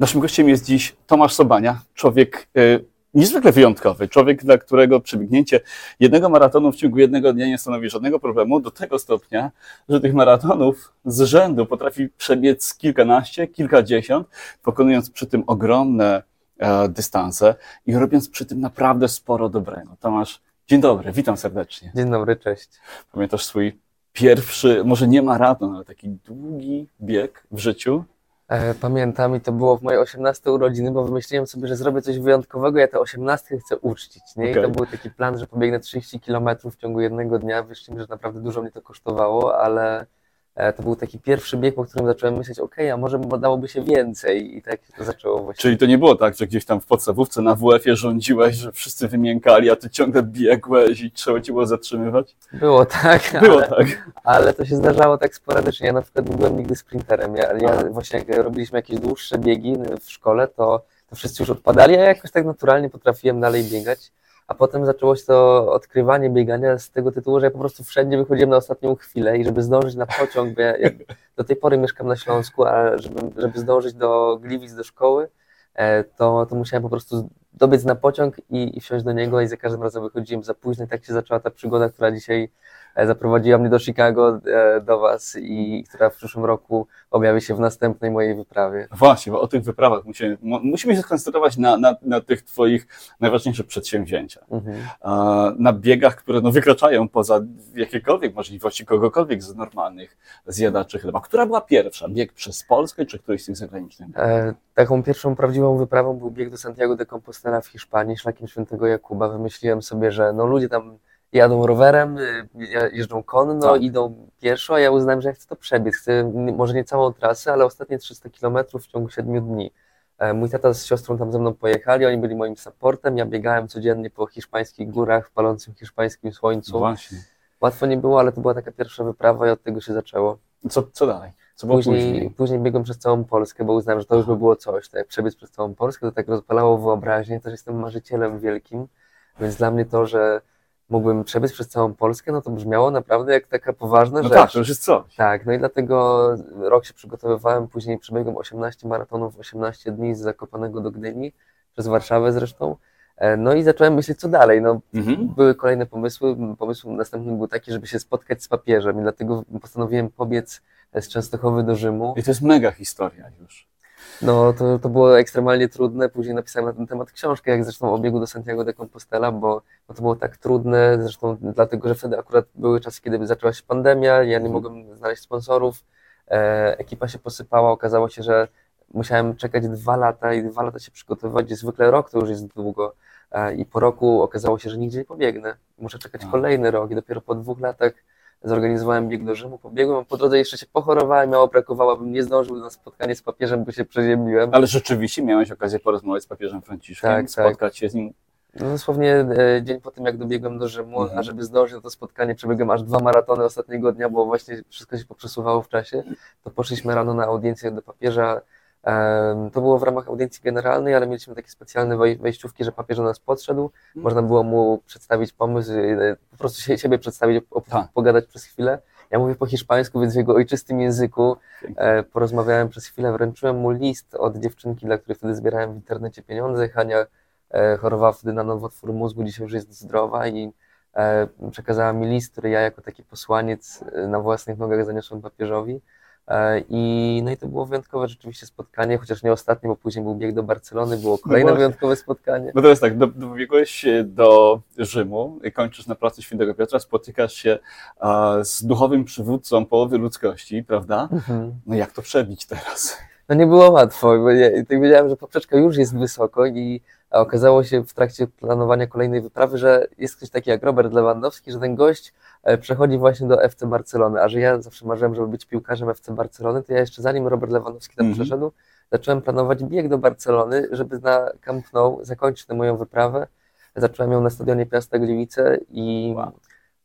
Naszym gościem jest dziś Tomasz Sobania, człowiek y, niezwykle wyjątkowy, człowiek, dla którego przebiegnięcie jednego maratonu w ciągu jednego dnia nie stanowi żadnego problemu, do tego stopnia, że tych maratonów z rzędu potrafi przebiec kilkanaście, kilkadziesiąt, pokonując przy tym ogromne e, dystanse i robiąc przy tym naprawdę sporo dobrego. Tomasz, dzień dobry, witam serdecznie. Dzień dobry, cześć. Pamiętasz swój pierwszy, może nie maraton, ale taki długi bieg w życiu? E, Pamiętam i to było w moje 18 urodziny, bo wymyśliłem sobie, że zrobię coś wyjątkowego, ja te 18 chcę uczcić, nie? I to był taki plan, że pobiegnę 30 km w ciągu jednego dnia. Wyszli mi, że naprawdę dużo mnie to kosztowało, ale to był taki pierwszy bieg, po którym zacząłem myśleć, okej, a może dałoby się więcej i tak to zaczęło właśnie. Czyli to nie było tak, że gdzieś tam w podstawówce na WF-ie rządziłeś, że wszyscy wymiękali, a ty ciągle biegłeś i trzeba cię było zatrzymywać? Było tak, Było ale, tak. ale to się zdarzało tak sporadycznie. Ja na przykład nie byłem nigdy sprinterem. Ja, ja właśnie jak robiliśmy jakieś dłuższe biegi w szkole, to, to wszyscy już odpadali, a ja jakoś tak naturalnie potrafiłem dalej biegać. A potem zaczęło się to odkrywanie biegania z tego tytułu, że ja po prostu wszędzie wychodziłem na ostatnią chwilę i żeby zdążyć na pociąg, bo ja, ja do tej pory mieszkam na Śląsku, a żeby, żeby zdążyć do Gliwic, do szkoły, e, to, to musiałem po prostu dobiec na pociąg i, i wsiąść do niego i za każdym razem wychodziłem za późno i tak się zaczęła ta przygoda, która dzisiaj e, zaprowadziła mnie do Chicago, e, do Was i która w przyszłym roku objawi się w następnej mojej wyprawie. Właśnie, bo o tych wyprawach musimy, musimy się skoncentrować na, na, na tych twoich najważniejszych przedsięwzięciach. Mhm. Na biegach, które no, wykraczają poza jakiekolwiek możliwości kogokolwiek z normalnych zjadaczy chleba. Która była pierwsza? Bieg przez Polskę czy któryś z tych zagranicznych? E, taką pierwszą prawdziwą wyprawą był bieg do Santiago de Compostela w Hiszpanii, szlakiem świętego Jakuba. Wymyśliłem sobie, że no ludzie tam jadą rowerem, y, je- jeżdżą konno, Tak. idą pieszo, a ja uznałem, że ja chcę to przebiec. Chcę może nie całą trasę, ale ostatnie 300 kilometrów w ciągu 7 dni. E, Mój tata z siostrą tam ze mną pojechali, oni byli moim supportem, ja biegałem codziennie po hiszpańskich górach w palącym hiszpańskim słońcu. No właśnie. Łatwo nie było, ale to była taka pierwsza wyprawa i od tego się zaczęło. Co, co dalej? Co było Później, później? później biegłem przez całą Polskę, bo uznałem, że to już by było coś. Tak jak przebiec przez całą Polskę, to tak rozpalało wyobraźnię. Też jestem marzycielem wielkim, więc dla mnie to, że mógłbym przebiec przez całą Polskę, no to brzmiało naprawdę jak taka poważna No rzecz. tak, to już jest coś. Tak, no i dlatego rok się przygotowywałem, później przebiegłem 18 maratonów, 18 dni z Zakopanego do Gdyni, przez Warszawę zresztą. E, No i zacząłem myśleć, co dalej. No, Mhm. były kolejne pomysły. Pomysł następny był taki, żeby się spotkać z papieżem i dlatego postanowiłem pobiec z Częstochowy do Rzymu. I to jest mega historia już. No to, to było ekstremalnie trudne. Później napisałem na ten temat książkę, jak zresztą o biegu do Santiago de Compostela, bo, bo to było tak trudne, zresztą dlatego, że wtedy akurat były czasy, kiedy zaczęła się pandemia, ja nie Mhm. mogłem znaleźć sponsorów, e, ekipa się posypała, okazało się, że musiałem czekać dwa lata i dwa lata się przygotowywać, gdzie zwykle rok to już jest długo. E, I po roku okazało się, że nigdzie nie pobiegnę. Muszę czekać kolejny rok i dopiero po dwóch latach zorganizowałem bieg do Rzymu, pobiegłem, a po drodze jeszcze się pochorowałem, mało brakowało, bym nie zdążył na spotkanie z papieżem, bo się przeziębiłem. Ale rzeczywiście miałeś okazję porozmawiać z papieżem Franciszkiem, Tak, tak. spotkać się z nim. No dosłownie e, dzień po tym, jak dobiegłem do Rzymu, Mhm. a żeby zdążyć na to spotkanie, przebiegłem aż dwa maratony ostatniego dnia, bo właśnie wszystko się poprzesuwało w czasie, to poszliśmy rano na audiencję do papieża. To było w ramach audiencji generalnej, ale mieliśmy takie specjalne wej- wejściówki, że papież do nas podszedł, można było mu przedstawić pomysł, e, po prostu się, siebie przedstawić, op- Tak. pogadać przez chwilę. Ja mówię po hiszpańsku, więc w jego ojczystym języku e, porozmawiałem przez chwilę, wręczyłem mu list od dziewczynki, dla której wtedy zbierałem w internecie pieniądze. Hania e, chorowała wtedy na nowotwór mózgu, dzisiaj już jest zdrowa i e, przekazała mi list, który ja jako taki posłaniec na własnych nogach zaniosłem papieżowi. E, I, no i to było wyjątkowe rzeczywiście spotkanie, chociaż nie ostatnie, bo później był bieg do Barcelony, było kolejne właśnie. wyjątkowe spotkanie. No to jest tak, do- dobiegłeś się do Rzymu, kończysz na placu Świętego Piotra, spotykasz się z duchowym przywódcą połowy ludzkości, prawda? Mhm. No jak to przebić teraz? No nie było łatwo, bo ja tak wiedziałem, że poprzeczka już jest wysoko i okazało się w trakcie planowania kolejnej wyprawy, że jest ktoś taki jak Robert Lewandowski, że ten gość e, przechodzi właśnie do FC Barcelony, a że ja zawsze marzyłem, żeby być piłkarzem FC Barcelony, to ja jeszcze zanim Robert Lewandowski tam Mhm. przeszedł, zacząłem planować bieg do Barcelony, żeby na Camp Nou zakończyć tę moją wyprawę. Zacząłem ją na stadionie Piasta Gliwice i Wow.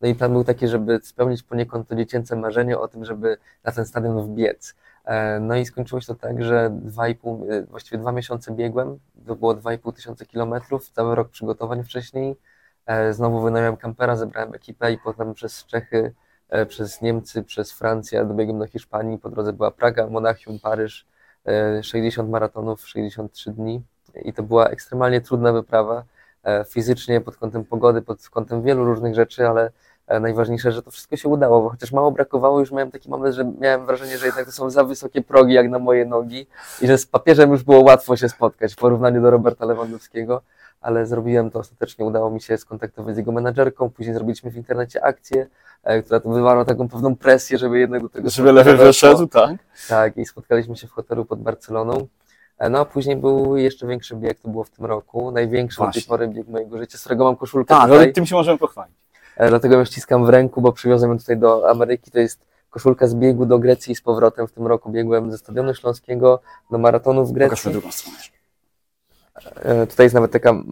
No i plan był taki, żeby spełnić poniekąd to dziecięce marzenie o tym, żeby na ten stadion wbiec. E, No i skończyło się to tak, że dwa i pół, e, właściwie dwa miesiące biegłem, to było 2,5 tysiąca kilometrów, cały rok przygotowań wcześniej. E, Znowu wynająłem kampera, zebrałem ekipę i potem przez Czechy, przez Niemcy, przez Francję dobiegłem do Hiszpanii. Po drodze była Praga, Monachium, Paryż. e, 60 maratonów, 63 dni i to była ekstremalnie trudna wyprawa fizycznie, pod kątem pogody, pod kątem wielu różnych rzeczy, ale e, najważniejsze, że to wszystko się udało, bo chociaż mało brakowało, już miałem taki moment, że miałem wrażenie, że jednak to są za wysokie progi jak na moje nogi i że z papieżem już było łatwo się spotkać w porównaniu do Roberta Lewandowskiego, ale zrobiłem to ostatecznie, udało mi się skontaktować z jego menadżerką, później zrobiliśmy w internecie akcję, e, która to wywarła taką pewną presję, żeby jednak do tego Żeby lewy wyszedł, tak? Tak, i spotkaliśmy się w hotelu pod Barceloną. E, No a później był jeszcze większy bieg, to było w tym roku, największy do tej Właśnie. pory bieg mojego życia, z którego mam koszulkę Tak, tutaj. ale tym się możemy pochwalić. E, Dlatego ją ściskam w ręku, bo przywiozłem ją tutaj do Ameryki. To jest koszulka z biegu do Grecji i z powrotem. W tym roku biegłem ze Stadionu Śląskiego do maratonu w Pokażmy Grecji. drugą stronę. E, Tutaj jest nawet taka m-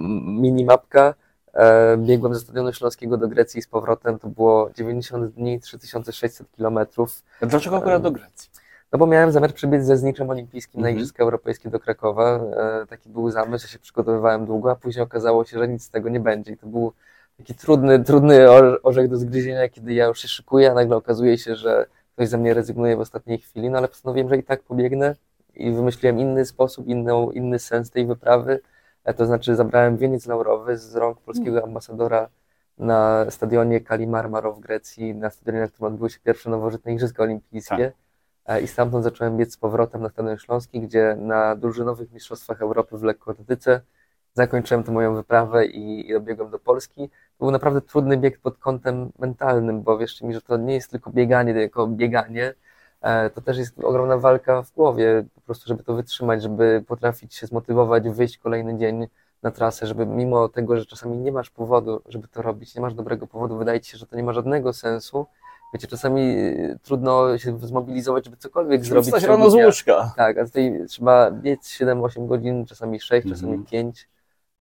mini mapka. E, Biegłem ze Stadionu Śląskiego do Grecji i z powrotem. To było 90 dni, 3600 kilometrów. Dlaczego akurat do Grecji? No bo miałem zamiar przybiec ze zniczem olimpijskim na Mhm. Igrzyska Europejskie do Krakowa. E, taki był zamysł, ja się przygotowywałem długo, a później okazało się, że nic z tego nie będzie. I to był taki trudny, trudny or- orzech do zgryzienia, kiedy ja już się szykuję, a nagle okazuje się, że ktoś ze mnie rezygnuje w ostatniej chwili, no ale postanowiłem, że i tak pobiegnę i wymyśliłem inny sposób, inną, inny sens tej wyprawy. E, to znaczy zabrałem wieniec laurowy z rąk polskiego ambasadora na stadionie Kali Marmaro w Grecji, na stadionie, na którym odbyły się pierwsze nowożytne Igrzyska Olimpijskie. E, I stamtąd zacząłem biec z powrotem na Stadion Śląski, gdzie na drużynowych mistrzostwach Europy w lekkoatletyce zakończyłem tę moją wyprawę i, i dobiegłem do Polski. Był naprawdę trudny bieg pod kątem mentalnym, bo wierzcie mi, że to nie jest tylko bieganie, tylko bieganie, e, to też jest ogromna walka w głowie, po prostu, żeby to wytrzymać, żeby potrafić się zmotywować, wyjść kolejny dzień na trasę, żeby mimo tego, że czasami nie masz powodu, żeby to robić, nie masz dobrego powodu, wydaje ci się, że to nie ma żadnego sensu. Wiecie, czasami y, trudno się zmobilizować, żeby cokolwiek Żeby zrobić. wstać rano z łóżka. Tak, a tutaj trzeba biec 7-8 godzin, czasami 6, Mhm. czasami 5,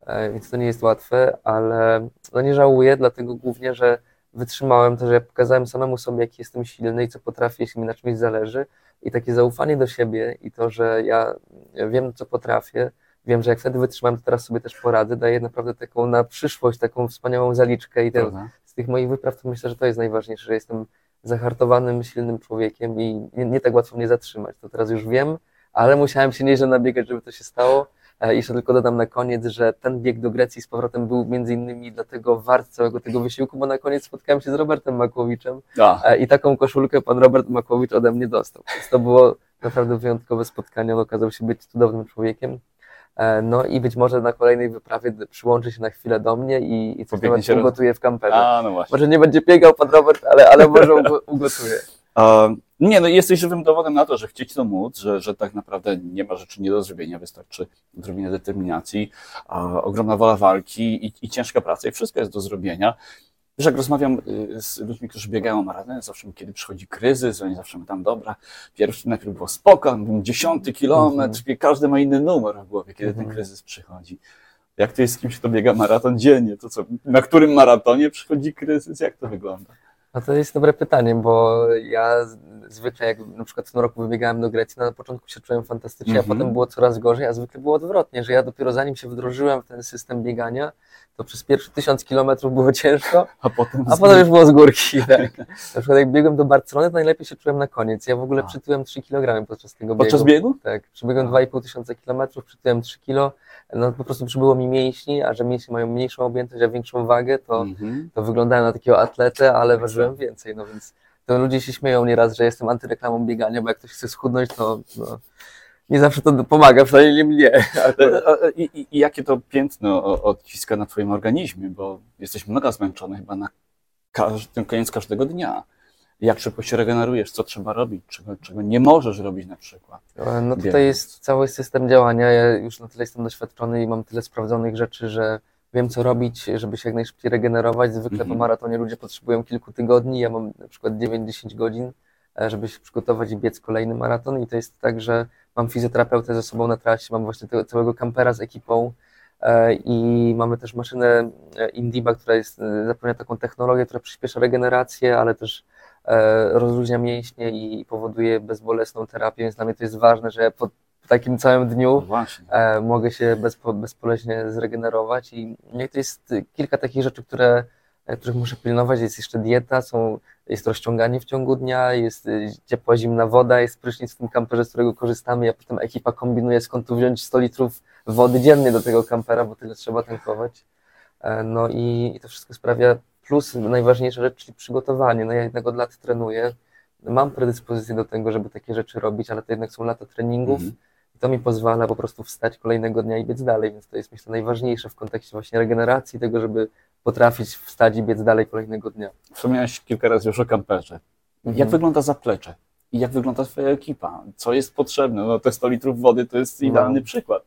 e, więc to nie jest łatwe, ale no nie żałuję, dlatego głównie, że wytrzymałem to, że ja pokazałem samemu sobie, jaki jestem silny i co potrafię, jeśli mi na czymś zależy. I takie zaufanie do siebie i to, że ja wiem, co potrafię, wiem, że jak wtedy wytrzymałem, to teraz sobie też poradzę, daje naprawdę taką na przyszłość, taką wspaniałą zaliczkę i ten, z tych moich wypraw to myślę, że to jest najważniejsze, że jestem zahartowanym, silnym człowiekiem i nie, nie tak łatwo mnie zatrzymać. To teraz już wiem, ale musiałem się nieźle nabiegać, żeby to się stało. E, Jeszcze tylko dodam na koniec, że ten bieg do Grecji z powrotem był między innymi dlatego wart całego tego wysiłku, bo na koniec spotkałem się z Robertem Makłowiczem A, e, i taką koszulkę pan Robert Makłowicz ode mnie dostał. Więc to było naprawdę wyjątkowe spotkanie. On okazał się być cudownym człowiekiem. E, No i być może na kolejnej wyprawie przyłączy się na chwilę do mnie i, i coś nawet ugotuje w kamperze. a no właśnie. Może nie będzie biegał pan Robert, ale, ale może ugo- ugotuje. A, nie, no jesteś żywym dowodem na to, że chcieć to móc, że, że tak naprawdę nie ma rzeczy nie do zrobienia, wystarczy odrobinę determinacji, a, ogromna wola walki i, i ciężka praca i wszystko jest do zrobienia. Wiesz, jak rozmawiam y, z ludźmi, którzy biegają maratony, zawsze kiedy przychodzi kryzys, oni zawsze mówią tam, dobra, pierwszy najpierw było spoko, dziesiąty kilometr, i każdy ma inny numer w głowie, kiedy ten Mhm. kryzys przychodzi. Jak to jest z kimś, kto biega maraton dziennie? To co, na którym maratonie przychodzi kryzys? Jak to wygląda? No to jest dobre pytanie, bo ja zwykle jak na przykład w tym roku wybiegałem do Grecji, no na początku się czułem fantastycznie, Mhm. a potem było coraz gorzej, a zwykle było odwrotnie, że ja dopiero zanim się wdrożyłem w ten system biegania, to przez pierwsze tysiąc kilometrów było ciężko, A potem, a potem już było z górki. Tak. Na przykład jak biegłem do Barcelony, to najlepiej się czułem na koniec. Ja w ogóle A. przytyłem 3 kg podczas tego biegu. podczas biegu? Tak, przebiegłem A. 2,5 tysiąca kilometrów, przytyłem 3 kilo, no po prostu przybyło mi mięśni, a że mięśnie mają mniejszą objętość, a większą wagę, to, Mhm. to wyglądałem na takiego atletę, ale ważyłem więcej, no więc to ludzie się śmieją nieraz, że jestem antyreklamą biegania, bo jak ktoś chce schudnąć, to no, nie zawsze to pomaga, przynajmniej nie mnie. E, e, I, i, I jakie to piętno odciska na Twoim organizmie, bo jesteś mega zmęczony chyba na każdy, koniec każdego dnia. Jak szybko się regenerujesz, co trzeba robić, czego, czego nie możesz robić na przykład. No tutaj Biegając. jest cały system działania. Ja już na tyle jestem doświadczony i mam tyle sprawdzonych rzeczy, że wiem, co robić, żeby się jak najszybciej regenerować. Zwykle po Mhm. maratonie ludzie potrzebują kilku tygodni. Ja mam na przykład 9-10 godzin, e, żeby się przygotować i biec kolejny maraton. I to jest tak, że mam fizjoterapeutę ze sobą na trasie, mam właśnie tego całego kampera z ekipą. e, I mamy też maszynę e, Indiba, która jest, zapewnia taką technologię, która przyspiesza regenerację, ale też rozluźnia mięśnie i powoduje bezbolesną terapię, więc dla mnie to jest ważne, że po takim całym No dniu właśnie. e, mogę się bezpo, bezboleśnie zregenerować i to jest kilka takich rzeczy, które e, których muszę pilnować. Jest jeszcze dieta, są, jest rozciąganie w ciągu dnia, jest y, ciepła, zimna woda, jest prysznic w tym kamperze, z którego korzystamy. Ja potem ekipa kombinuje, skąd tu wziąć 100 litrów wody dziennie do tego kampera, bo tyle trzeba tankować. E, No i, i to wszystko sprawia, plus najważniejsza rzecz, czyli przygotowanie. No ja jednak od lat trenuję, mam predyspozycję do tego, żeby takie rzeczy robić, ale to jednak są lata treningów. Mhm. I to mi pozwala po prostu wstać kolejnego dnia i biec dalej, więc to jest myślę najważniejsze w kontekście właśnie regeneracji, tego, żeby potrafić wstać i biec dalej kolejnego dnia. Wspomniałeś kilka razy już o kamperze. Jak Mhm. wygląda zaplecze? I jak wygląda Twoja ekipa? Co jest potrzebne? No te 100 litrów wody to jest No. idealny przykład.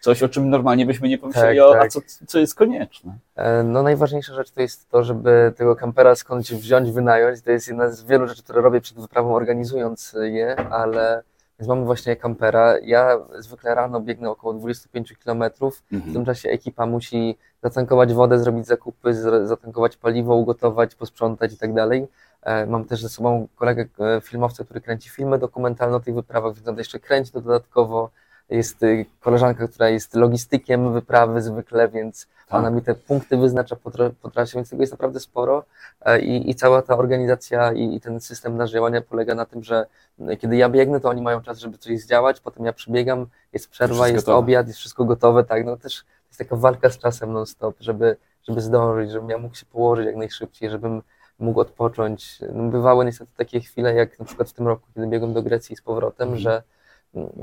Coś, o czym normalnie byśmy nie pomyśleli, Tak, o, a tak. co, co jest konieczne. E, No najważniejsza rzecz to jest to, żeby tego kampera skądś wziąć, wynająć. To jest jedna z wielu rzeczy, które robię przed wyprawą, organizując je, ale więc mamy właśnie kampera. Ja zwykle rano biegnę około 25 km. W Mhm. tym czasie ekipa musi zatankować wodę, zrobić zakupy, zatankować paliwo, ugotować, posprzątać i tak dalej. E, Mam też ze sobą kolegę e, filmowca, który kręci filmy dokumentalne o tych wyprawach, więc on jeszcze kręci to dodatkowo. Jest y, koleżanka, która jest logistykiem wyprawy zwykle, więc Tak. ona mi te punkty wyznacza po, po trasie, więc tego jest naprawdę sporo. E, I, i cała ta organizacja i, i ten system nasz działania polega na tym, że e, kiedy ja biegnę, to oni mają czas, żeby coś zdziałać, potem ja przybiegam, jest przerwa, jest gotowe. obiad, jest wszystko gotowe, tak, no też jest taka walka z czasem non-stop, żeby, żeby zdążyć, żebym ja mógł się położyć jak najszybciej, żebym mógł odpocząć. No, bywały niestety takie chwile, jak na przykład w tym roku, kiedy biegłem do Grecji z powrotem, Mhm. że mm,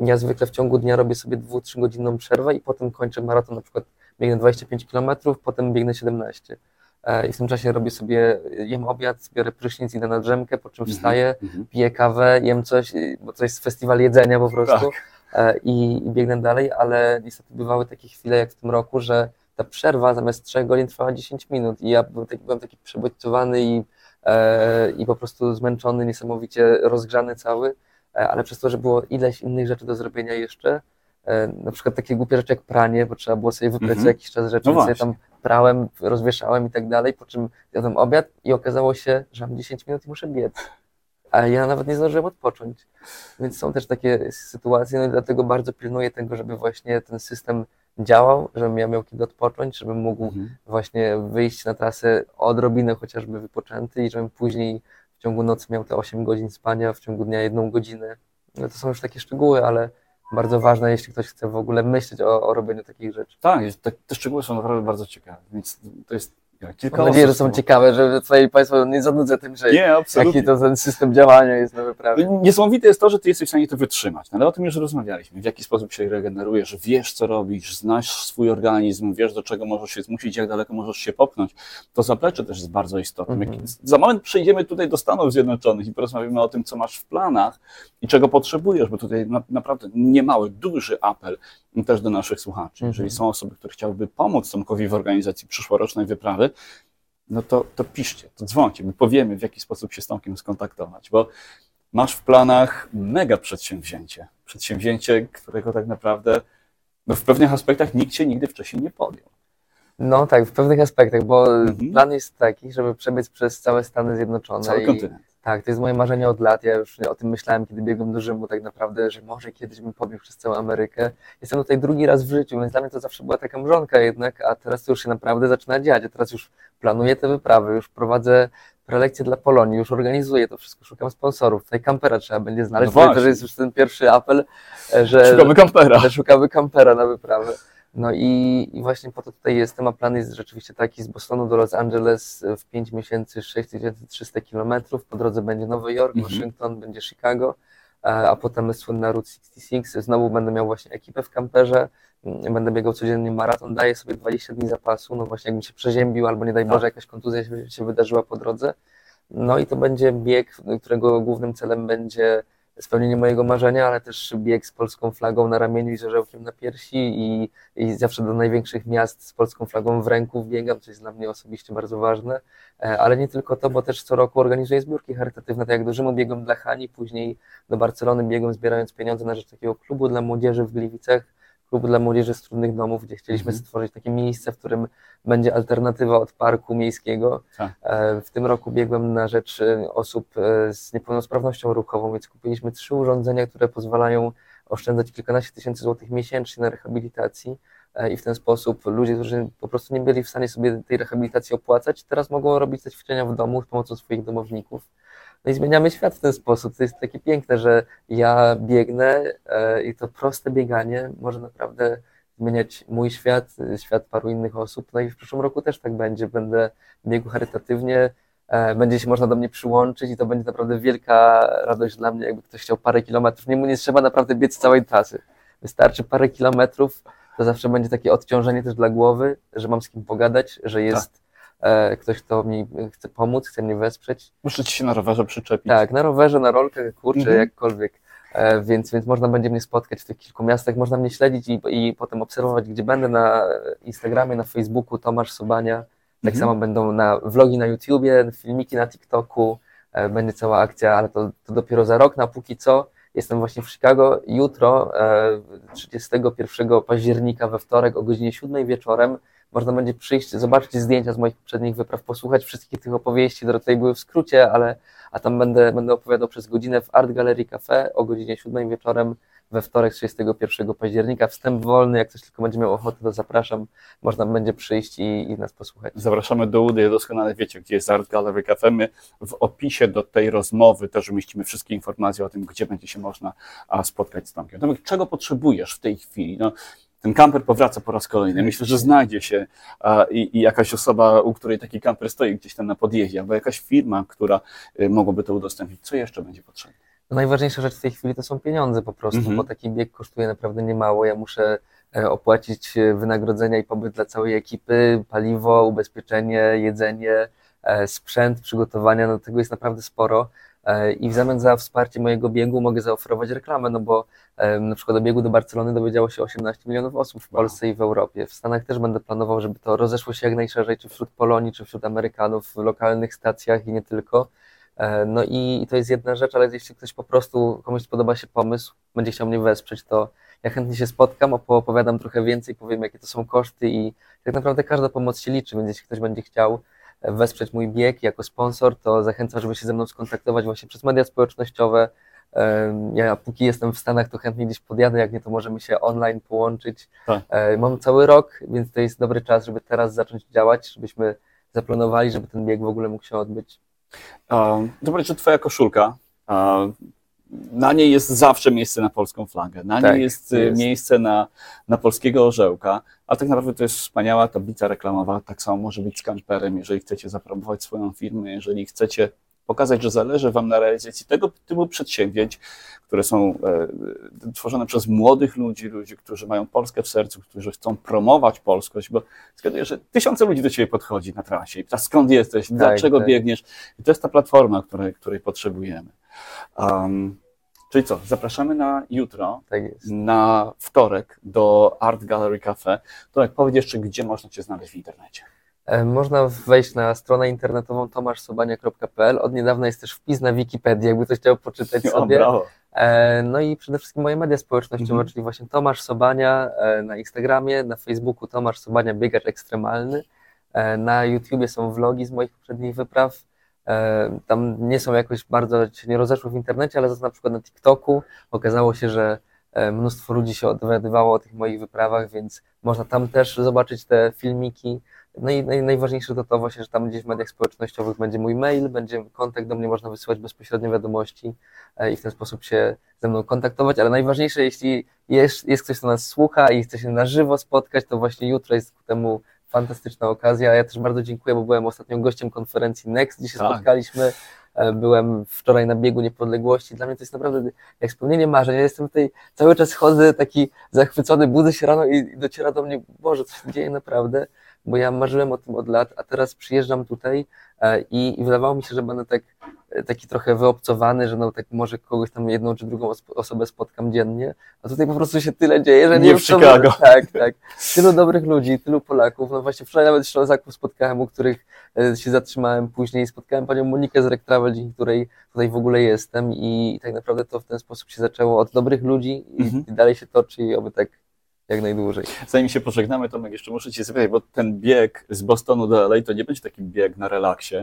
ja zwykle w ciągu dnia robię sobie 2-3 godzinną przerwę i potem kończę maraton, na przykład biegnę 25 km, potem biegnę 17. E, I w tym czasie robię sobie, jem obiad, biorę prysznic, idę na drzemkę, po czym Mhm. wstaję, Mhm. piję kawę, jem coś, y, bo to jest festiwal jedzenia po prostu Tak. e, i, i biegnę dalej, ale niestety bywały takie chwile jak w tym roku, że ta przerwa zamiast 3 godzin trwała 10 minut i ja byłem taki, byłem taki przebodźcowany i, e, i po prostu zmęczony, niesamowicie rozgrzany cały, ale przez to, że było ileś innych rzeczy do zrobienia jeszcze, e, na przykład takie głupie rzeczy jak pranie, bo trzeba było sobie wyprać Mhm. co jakiś czas rzeczy, No więc sobie tam prałem, rozwieszałem i tak dalej, po czym jadłem obiad i okazało się, że mam 10 minut i muszę biec. A ja nawet nie zdążyłem odpocząć. Więc są też takie sytuacje, no i dlatego bardzo pilnuję tego, żeby właśnie ten system działał, żebym ja miał kiedy odpocząć, żebym mógł Mhm. właśnie wyjść na trasę odrobinę chociażby wypoczęty i żebym później w ciągu nocy miał te 8 godzin spania, w ciągu dnia jedną godzinę. No to są już takie szczegóły, ale bardzo ważne, jeśli ktoś chce w ogóle myśleć o, o robieniu takich rzeczy. Tak, te, te szczegóły są naprawdę bardzo ciekawe, więc to jest Mam nadzieję, że są ciekawe, że tutaj Państwo nie zanudzę tym, że Nie, absolutnie. jaki to ten system działania jest na wyprawie. Niesamowite jest to, że ty jesteś w stanie to wytrzymać, no, ale o tym już rozmawialiśmy. W jaki sposób się regenerujesz, wiesz co robisz, znasz swój organizm, wiesz do czego możesz się zmusić, jak daleko możesz się popchnąć. To zaplecze też jest bardzo istotne. Mhm. Za moment przejdziemy tutaj do Stanów Zjednoczonych i porozmawiamy o tym, co masz w planach i czego potrzebujesz, bo tutaj na, naprawdę niemały, duży apel też do naszych słuchaczy. Mhm. Jeżeli są osoby, które chciałyby pomóc Tomkowi w organizacji przyszłorocznej wyprawy, no to, to piszcie, to dzwońcie, my powiemy, w jaki sposób się z Tomkiem skontaktować, bo masz w planach mega przedsięwzięcie. Przedsięwzięcie, którego tak naprawdę no w pewnych aspektach nikt się nigdy wcześniej nie podjął. No tak, w pewnych aspektach, bo Mhm. plan jest taki, żeby przebiec przez całe Stany Zjednoczone. Cały i, kontynent. Tak, to jest moje marzenie od lat. Ja już o tym myślałem, kiedy biegłem do Rzymu, tak naprawdę, że może kiedyś bym pobiegł przez całą Amerykę. Jestem tutaj drugi raz w życiu, więc dla mnie to zawsze była taka mrzonka jednak, a teraz to już się naprawdę zaczyna dziać. Ja teraz już planuję te wyprawy, już prowadzę prelekcje dla Polonii, już organizuję to wszystko, szukam sponsorów. Tutaj kampera trzeba będzie znaleźć. No to jest już ten pierwszy apel, e, że Szukamy kampera. że szukamy kampera na wyprawę. No i, i właśnie po to tutaj jestem, a plan jest rzeczywiście taki z Bostonu do Los Angeles w 5 miesięcy 6300 kilometrów. Po drodze będzie Nowy Jork, Mhm. Waszyngton, będzie Chicago, a a potem słynna Route 66. Znowu będę miał właśnie ekipę w kamperze, mm, będę biegał codziennie maraton, daję sobie 20 dni zapasu, no właśnie jakbym się przeziębił albo nie daj Tak. Boże jakaś kontuzja się, się wydarzyła po drodze. No i to będzie bieg, którego głównym celem będzie spełnienie mojego marzenia, ale też bieg z polską flagą na ramieniu i z orzełkiem na piersi i, i zawsze do największych miast z polską flagą w ręku biegam, co jest dla mnie osobiście bardzo ważne, E, ale nie tylko to, bo też co roku organizuję zbiórki charytatywne, tak jak do Rzymu biegłem dla Hani, później do Barcelony biegłem zbierając pieniądze na rzecz takiego klubu dla młodzieży w Gliwicach, klubu dla młodzieży z trudnych domów, gdzie chcieliśmy Mhm. stworzyć takie miejsce, w którym będzie alternatywa od parku miejskiego. Tak. E, W tym roku biegłem na rzecz e, osób e, z niepełnosprawnością ruchową, więc kupiliśmy trzy urządzenia, które pozwalają oszczędzać kilkanaście tysięcy złotych miesięcznie na rehabilitacji. i w ten sposób ludzie, którzy po prostu nie byli w stanie sobie tej rehabilitacji opłacać, teraz mogą robić te ćwiczenia w domu z pomocą swoich domowników. No i zmieniamy świat w ten sposób. To jest takie piękne, że ja biegnę e, i to proste bieganie może naprawdę zmieniać mój świat, świat paru innych osób. No i w przyszłym roku też tak będzie. Będę biegł charytatywnie, e, będzie się można do mnie przyłączyć i to będzie naprawdę wielka radość dla mnie, jakby ktoś chciał parę kilometrów. Nie, mu nie trzeba naprawdę biec całej trasy. Wystarczy parę kilometrów, to zawsze będzie takie odciążenie też dla głowy, że mam z kim pogadać, że jest e, ktoś, kto mi chce pomóc, chce mnie wesprzeć. Muszę ci się na rowerze przyczepić. Tak, na rowerze, na rolkach, kurczę, Mhm. jakkolwiek. E, więc, więc można będzie mnie spotkać w tych kilku miastach, można mnie śledzić i, i potem obserwować, gdzie będę na Instagramie, na Facebooku, Tomasz Sobania. Tak Mhm. samo będą na vlogi na YouTubie, filmiki na TikToku, e, będzie cała akcja, ale to, to dopiero za rok, na póki co. Jestem właśnie w Chicago. Jutro, e, 31 października we wtorek o godzinie 7 wieczorem można będzie przyjść, zobaczyć zdjęcia z moich poprzednich wypraw, posłuchać wszystkich tych opowieści, które tutaj były w skrócie, ale a tam będę, będę opowiadał przez godzinę w Art Gallery Cafe o godzinie 7 wieczorem we wtorek 31 października. Wstęp wolny, jak ktoś tylko będzie miał ochotę, to zapraszam. Można będzie przyjść i, i nas posłuchać. Zapraszamy do Udy, doskonale wiecie, gdzie jest Art Gallery Cafe. My w opisie do tej rozmowy też umieścimy wszystkie informacje o tym, gdzie będzie się można spotkać z Tomkiem. Tomek, czego potrzebujesz w tej chwili? No, ten kamper powraca po raz kolejny. Myślę, że znajdzie się i, i jakaś osoba, u której taki kamper stoi gdzieś tam na podjeździe, albo jakaś firma, która y, mogłaby to udostępnić. Co jeszcze będzie potrzebne? No najważniejsza rzecz w tej chwili to są pieniądze po prostu, Mhm. bo taki bieg kosztuje naprawdę niemało. Ja muszę e, opłacić e, wynagrodzenia i pobyt dla całej ekipy, paliwo, ubezpieczenie, jedzenie, e, sprzęt, przygotowania, no tego jest naprawdę sporo. E, I w zamian za wsparcie mojego biegu mogę zaoferować reklamę, no bo na przykład do biegu do Barcelony dowiedziało się 18 milionów osób w Wow. Polsce i w Europie. W Stanach też będę planował, żeby to rozeszło się jak najszerzej, czy wśród Polonii, czy wśród Amerykanów, w lokalnych stacjach i nie tylko. E, No i to jest jedna rzecz, ale jeśli ktoś po prostu, komuś podoba się pomysł, będzie chciał mnie wesprzeć, to ja chętnie się spotkam, opowiadam trochę więcej, powiem jakie to są koszty i tak naprawdę każda pomoc się liczy, więc jeśli ktoś będzie chciał wesprzeć mój bieg jako sponsor, to zachęcam, żeby się ze mną skontaktować właśnie przez media społecznościowe. Ja póki jestem w Stanach, to chętnie gdzieś podjadę, jak nie, to możemy się online połączyć. Tak. E, Mam cały rok, więc to jest dobry czas, żeby teraz zacząć działać, żebyśmy zaplanowali, żeby ten bieg w ogóle mógł się odbyć. Um, Zobacz, że twoja koszulka, na niej jest zawsze miejsce na polską flagę, na Tak, niej jest, jest. miejsce na, na polskiego orzełka, a tak naprawdę to jest wspaniała tablica reklamowa, tak samo może być z kamperem, jeżeli chcecie zapromować swoją firmę, jeżeli chcecie pokazać, że zależy Wam na realizacji tego typu przedsięwzięć, które są e, tworzone przez młodych ludzi, ludzi, którzy mają Polskę w sercu, którzy chcą promować polskość, bo zgaduję, że tysiące ludzi do Ciebie podchodzi na trasie i pyta, skąd jesteś, dlaczego tak. biegniesz i to jest ta platforma, której, której potrzebujemy. Um, czyli co, zapraszamy na jutro, Tak na wtorek do Art Gallery Cafe. To jak powiedz jeszcze, gdzie można Cię znaleźć w internecie. Można wejść na stronę internetową tomaszsobania.pl. Od niedawna jest też wpis na Wikipedii, jakby ktoś chciał poczytać O, sobie. brawo. E, No i przede wszystkim moje media społecznościowe, Mhm. czyli właśnie Tomasz Sobania e, na Instagramie, na Facebooku Tomasz Sobania Biegacz Ekstremalny. E, Na YouTubie są vlogi z moich poprzednich wypraw. E, Tam nie są jakoś bardzo, nie rozeszły w internecie, ale za to na przykład na TikToku okazało się, że e, mnóstwo ludzi się dowiadywało o tych moich wyprawach, więc można tam też zobaczyć te filmiki. No i naj, najważniejsze to to właśnie, że tam gdzieś w mediach społecznościowych będzie mój mail, będzie kontakt do mnie, można wysyłać bezpośrednio wiadomości e, i w ten sposób się ze mną kontaktować, ale najważniejsze, jeśli jest, jest ktoś, kto nas słucha i chce się na żywo spotkać, to właśnie jutro jest ku temu fantastyczna okazja. Ja też bardzo dziękuję, bo byłem ostatnio gościem konferencji Next, gdzie się Tak. spotkaliśmy. E, Byłem wczoraj na biegu niepodległości. Dla mnie to jest naprawdę jak spełnienie marzeń. Ja jestem tutaj, cały czas chodzę taki zachwycony, budzę się rano i dociera do mnie, Boże, coś się dzieje naprawdę, bo ja marzyłem o tym od lat, a teraz przyjeżdżam tutaj e, i, i wydawało mi się, że będę tak, e, taki trochę wyobcowany, że no tak może kogoś tam jedną czy drugą os- osobę spotkam dziennie, a tutaj po prostu się tyle dzieje, że nie, Nie w co- Chicago. Tak, tak. Tylu dobrych ludzi, tylu Polaków. No właśnie wczoraj nawet Ślązaków spotkałem, u których e, się zatrzymałem później. Spotkałem panią Monikę z Rek Travel, dzięki której tutaj w ogóle jestem i tak naprawdę to w ten sposób się zaczęło od dobrych ludzi i, Mhm. i dalej się toczy i oby tak jak najdłużej. Zanim się pożegnamy, Tomek, jeszcze muszę Cię zapytać, bo ten bieg z Bostonu do LA to nie będzie taki bieg na relaksie,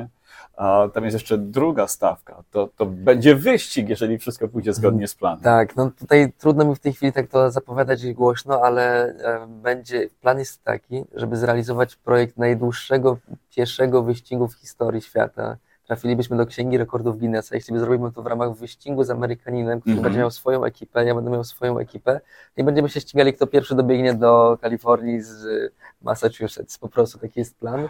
a tam jest jeszcze druga stawka. To, to będzie wyścig, jeżeli wszystko pójdzie zgodnie z planem. Tak, no tutaj trudno mi w tej chwili tak to zapowiadać głośno, ale e, będzie, plan jest taki, żeby zrealizować projekt najdłuższego pieszego wyścigu w historii świata. Trafilibyśmy do Księgi Rekordów Guinnessa, jeśli zrobimy to w ramach wyścigu z Amerykaninem, który Mhm. będzie miał swoją ekipę, ja będę miał swoją ekipę i będziemy się ścigali, kto pierwszy dobiegnie do Kalifornii z Massachusetts. Po prostu taki jest plan.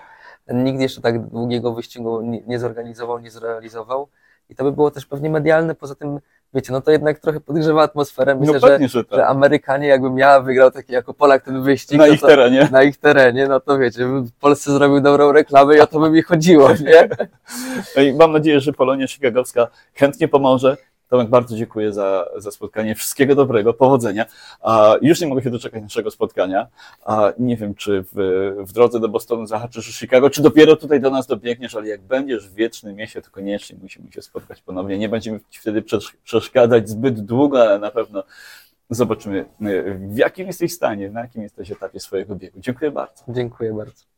Nikt jeszcze tak długiego wyścigu nie zorganizował, nie zrealizował i to by było też pewnie medialne, poza tym wiecie, no to jednak trochę podgrzewa atmosferę. Myślę, no że, pewnie, że tak. że Amerykanie, jakbym ja wygrał taki jako Polak ten wyścig, Na no ich to, terenie. na ich terenie, no to wiecie, bym w Polsce zrobił dobrą reklamę i o to by mi chodziło, nie? No i mam nadzieję, że Polonia Chicagowska chętnie pomoże. Tomek, bardzo dziękuję za, za spotkanie. Wszystkiego dobrego, powodzenia. Już nie mogę się doczekać naszego spotkania. Nie wiem, czy w, w drodze do Bostonu zahaczysz Chicago, czy dopiero tutaj do nas dobiegniesz, ale jak będziesz w wiecznym mieście, to koniecznie musimy się spotkać ponownie. Nie będziemy ci wtedy przesz- przeszkadzać zbyt długo, ale na pewno zobaczymy, y, w jakim jesteś stanie, na jakim jesteś etapie swojego biegu. Dziękuję bardzo. Dziękuję bardzo.